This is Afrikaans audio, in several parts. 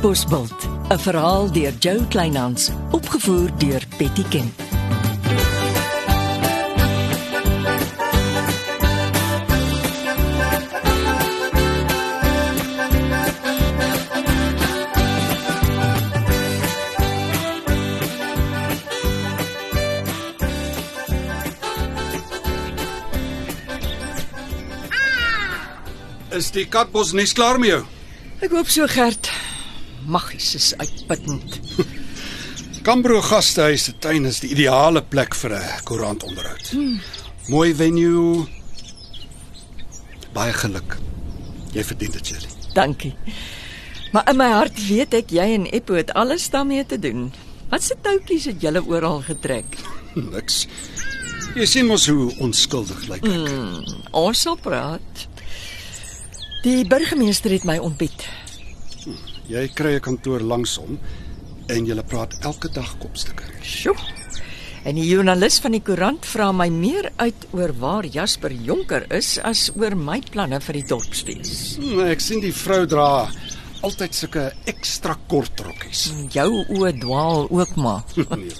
Bosbult, 'n verhaal deur Jo Kleinhans, opgevoer deur Betty Kemp. Is die katbos nes klaar met jou? Ek hoop so Gert. Magies is uitputtend. Cambro Gastehuis se tuin is die ideale plek vir 'n koerantonderhoud. Hmm. Mooi venue. Baie geluk. Jy verdien dit, Jelly. Dankie. Maar in my hart weet ek jy en Eppo het alles daarmee te doen. Wat se touwtjies het julle oral getrek? Niks. Jy sien mos hoe onskuldig lyk ek. Hmm, ons sal praat. Die burgemeester het my ontbied. Jy kry 'n kantoor langs hom en jy praat elke dag kopstukke. Sjoe. En die joernalis van die koerant vra my meer uit oor waar Jasper Jonker is as oor my planne vir die dorpsfees. Hmm, ek sien die vrou dra altyd sulke ekstra kort rokkies. Jou oë dwaal ook maar. Nee.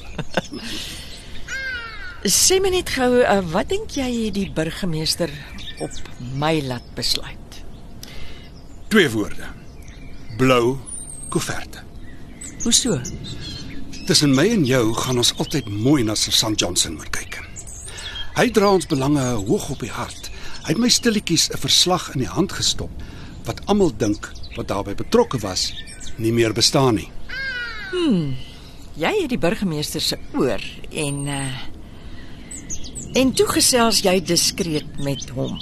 Sê my net gou, uh, wat dink jy die burgemeester op my laat besluit? Twee woorde. Blou koeverte. Hoe so? Tussen my en jou gaan ons altyd mooi na Sir Sam Johnson moet kyk. Hy dra ons belange hoog op die hart. Hy het my stilletjies 'n verslag in die hand gestop wat almal dink wat daarbey betrokke was nie meer bestaan nie. Jy het die burgemeester se oor en uh en toe gesels jy diskreet met hom.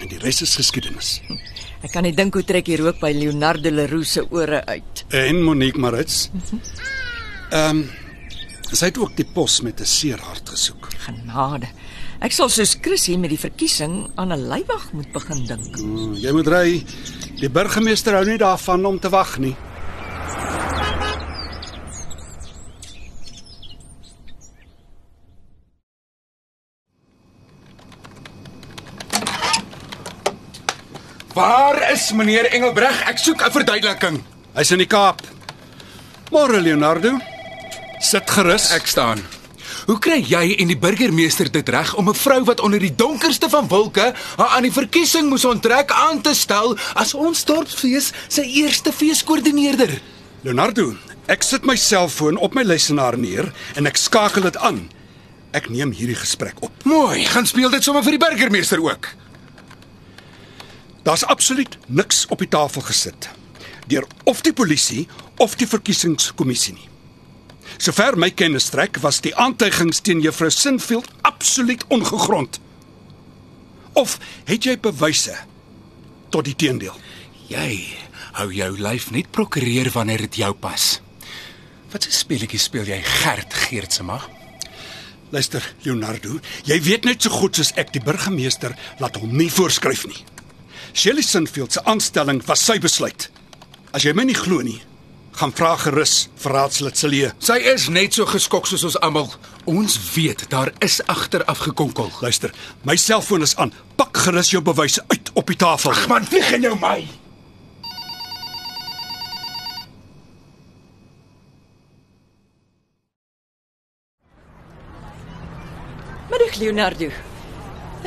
En die res is geskiedenis. Ek kan nie dink hoe trek hy rook by Leonardo Leroux se ore uit. En Monique Marits. Ehm um, sy het ook die pos met 'n seer hart gesoek. Genade. Ek sal soos Chrissy met die verkiesing aan 'n leiwag moet begin dink. Hmm, jy moet ry. Die burgemeester hou nie daarvan om te wag nie. Waar is meneer Engelbreg? Ek soek 'n verduideliking. Hy's in die Kaap. Môre Leonardo. Sit gerus. Ek staan. Hoe kry jy en die burgemeester dit reg om 'n vrou wat onder die donkerste van wolke haar aan die verkiesing moes onttrek aan te stel as ons dorpsfees se eerste feeskoördineerder? Leonardo, ek sit my selfoon op my lesenaar neer en ek skakel dit aan. Ek neem hierdie gesprek op. Mooi, gaan speel dit sommer vir die burgemeester ook. Daar's absoluut niks op die tafel gesit deur of die polisie of die verkiesingskommissie nie. Sover my kennis strek, was die aantuigings teen juffrou Sinfield absoluut ongegrond. Of het jy bewyse tot die teendeel? Jy hou jou lyf net prokureer wanneer dit jou pas. Wat 'n speletjie speel jy Gert Geertsema? Luister, Leonardo, jy weet net so goed soos ek die burgemeester laat hom nie voorskryf nie. Shelley Sinfield se aanstelling was sy besluit. As jy my nie glo nie, gaan vra gerus vir raadslid Celie. Sy is net so geskok soos ons almal. Ons weet daar is agteraf gekonkel. Luister, my selfoon is aan. Pak gerus jou bewyse uit op die tafel. Ag man, vlieg in jou my. Middag Leonardo.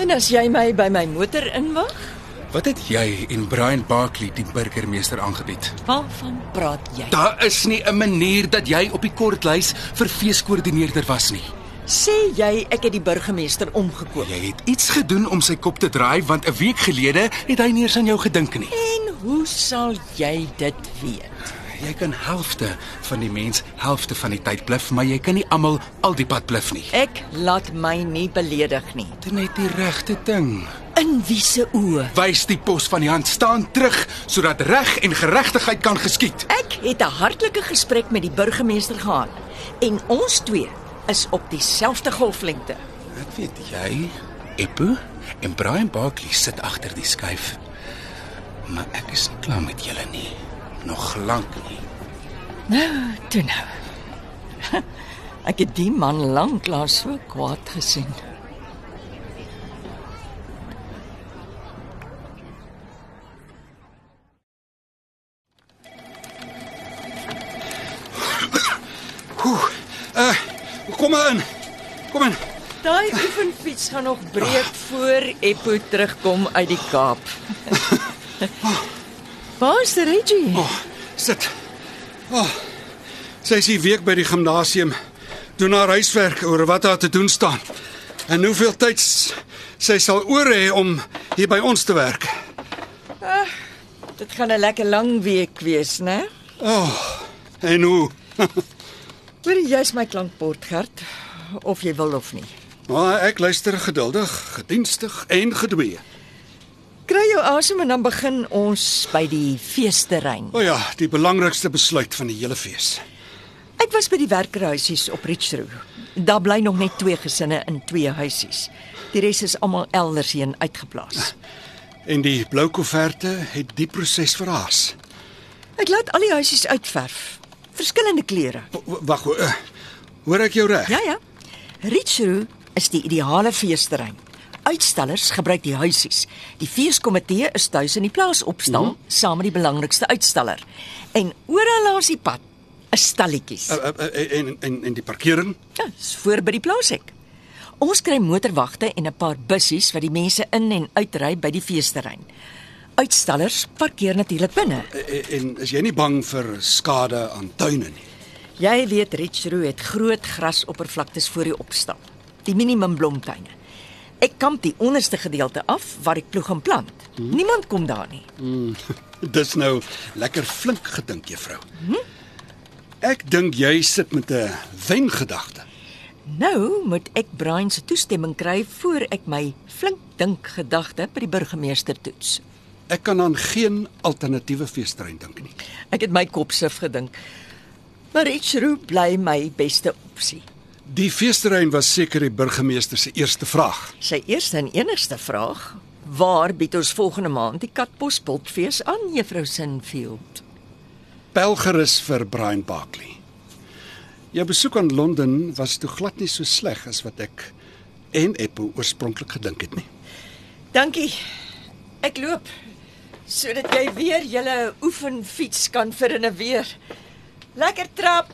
En as jy my by my motor inwag, Wat het jy en Brian Barkley die burgemeester aangebied? waarvan praat jy? Daar is nie 'n manier dat jy op die kortlys vir feeskoördineerder was nie. Sê jy ek het die burgemeester omgekoop? Jy het iets gedoen om sy kop te draai want 'n week gelede het hy nie eens aan jou gedink nie. En hoe sal jy dit weet? Jy kan helfte van die mens helfte van die tyd bluf, maar jy kan nie almal al die pad bluf nie. Ek laat my nie beledig nie. Dit net die regte ding. In wie se oë? Wys die pos van die hand staan terug sodat reg en geregtigheid kan geskied. Ek het 'n hartlike gesprek met die burgemeester gehad en ons twee is op dieselfde golflengte. Ek weet jy, Eppo en Brian Barkley sit agter die skuif. Maar ek is nie klaar met julle nie. Nog lank nie. Nou, toe nou. Ek het die man lanklaas so kwaad gesien. Oeh. Uh, kom maar in. Kom in. Daai oefenfiets gaan nog breek voor Eppo terugkom uit die Kaap. Waar's die Reggie? Oh, sit. Oh. Sy is hier week by die gimnasium doen haar huiswerk oor wat daar te doen staan. En hoeveel tyd sy sal oor hê om hier by ons te werk. Dit gaan 'n lekker lang week wees, né? Oh. En hoe? Hoor jy jy's my klankbord, Gert, of jy wil of nie. Maar ek luister geduldig, gedienstig en gedwee. Kry jou asem en dan begin ons by die feesterrein. O oh ja, die belangrikste besluit van die hele fees. Ek was by die werkerhuisies op Richroo. Daar bly nog net twee gesinne in twee huisies. Die res is almal elders heen uitgeplaas. En die blou koeverte het die proses verhaas. Ek laat al die huisies uitverf. Verskillende kleure. Wag, uh, hoor ek jou reg? Ja ja. Richroo is die ideale feesterrein. Uitstallers gebruik die huisies. Die feeskomitee is tuis in die plaas opstal mm -hmm. saam met die belangrikste uitstaller. En oral langs die pad is stalletjies. Uh, uh, uh, en en en die parkering? Ja, dis voor by die plaashek. Ons kry motorwagte en 'n paar bussies wat die mense in en uitry by die feesterrein. Uitstallers parkeer natuurlik binne. Uh, en is jy nie bang vir skade aan tuine nie? Jy weet Richroo het groot grasoppervlaktes voor die opstal. Die minimum blomtuine. Ek kamp die onderste gedeelte af waar ek ploeg en plant. Hmm. Niemand kom daar nie. Dis nou lekker flink gedink, juffrou. Ek dink jy sit met 'n wengedagte. Nou moet ek Brian se toestemming kry voor ek my flink dink gedagte by die burgemeester toets. Ek kan aan geen alternatiewe feesterrein dink nie. Ek het my kop sif gedink. Maar Richroo bly my beste opsie. Die feesterrein was seker die burgemeester se eerste vraag. Sy eerste en enigste vraag: Waar bied ons volgende maand die Katbospultfees aan, Juffrou Sinfield? Pelgerus vir Brian Barkley. Jou besoek aan Londen was toe glad nie so sleg as wat ek en Eppo oorspronklik gedink het nie. Dankie. Ek loop sodat jy weer julle oefenfiets kan verinneweer. Lekker trap.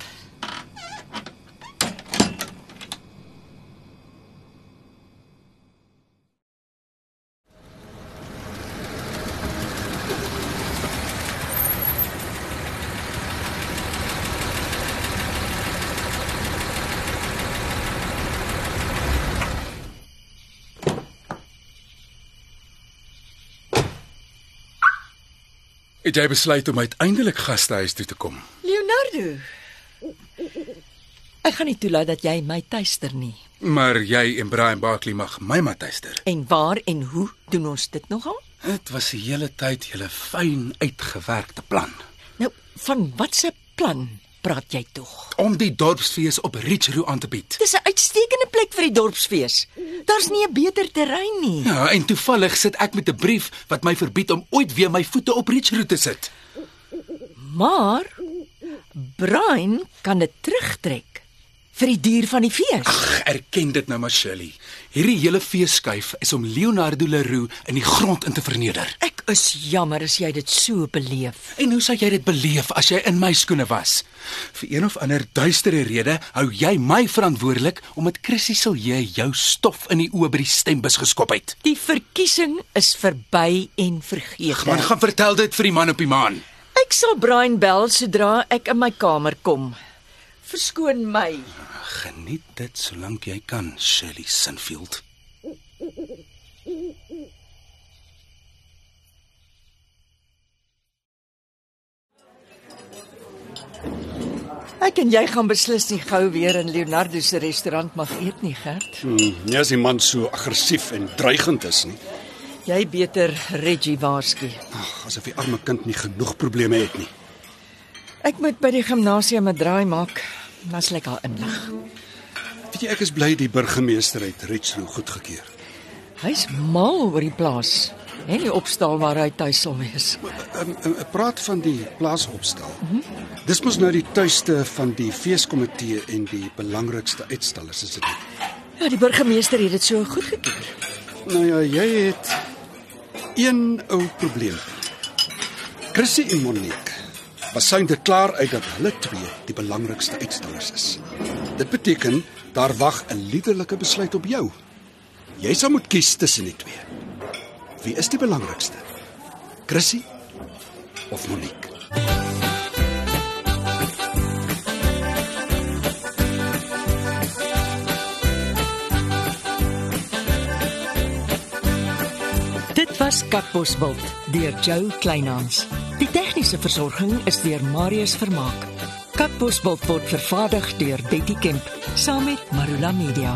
Het jy besluit om uiteindelik gastehuis toe te kom? Leonardo. Ek gaan nie toelaat dat jy my tuister nie. Maar jy en Brian Barkley mag my matuister. En waar en hoe doen ons dit nogal? Dit was die hele tyd julle fyn uitgewerkte plan Nou, van watse plan praat jy tog? om die dorpsfees op Richroo aan te bied. Dis 'n uitstekende plek vir die dorpsfees. Daar's nie 'n beter terrein nie. Ja, en toevallig sit ek met 'n brief wat my verbied om ooit weer my voete op Richroo te sit. Maar Brian kan dit terugtrek vir die duur van die fees. Ag, erken dit nou maar Shirley. Hierdie hele feesskuif is om Leonardo Leroux in die grond in te verneder. Ek is jammer as jy dit so beleef. En hoe sou jy dit beleef as jy in my skoene was? Vir een of ander duistere rede hou jy my verantwoordelik omdat Chrissy Silje jou stof in die oë by die stembus geskop het. Die verkiesing is verby en vergeet. Man gaan vertel dit vir die man op die maan. Ek sal Brian bel sodra ek in my kamer kom. Verskoon my. Geniet dit solank jy kan, Shirley Sinfield. Ek en jy gaan beslis nie gou weer in Leonardo se restaurant mag eet nie, Gert. Hmm, nie as die man so aggressief en dreigend is nie. Jy beter Reggie waarsku. Ag, asof die arme kind nie genoeg probleme het nie. Ek moet by die gimnasium 'n draai maak. Dan sal ek haar inlig. Weet jy ek is bly die burgemeester het Richroo goedgekeur. Hy's mal oor die plaas en die opstal waar hy tuis sal wees. Um, um, praat van die plaasopstal. Mm -hmm. Dis mos nou die tuiste van die feeskomitee en die belangrikste uitstallers is dit nie? Ja, die burgemeester het dit so goedgekeur. Nou ja, jy het een ou probleem. Chrissy en Monique was syn dit klaar uit dat hulle twee die belangrikste uitstallers is. Dit beteken daar wag 'n liderlike besluit op jou. Jy sal moet kies tussen die twee. Wie is die belangrikste? Chrissy of Monique? Dit was Katbosveld deur Joe Kleinhans. Tegniese versorging is deur Marius Vermaak. Katbosveld word vervaardig deur Betty Kemp saam met Marula Media.